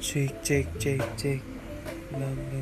Shake, shake, shake, shake. Love, love.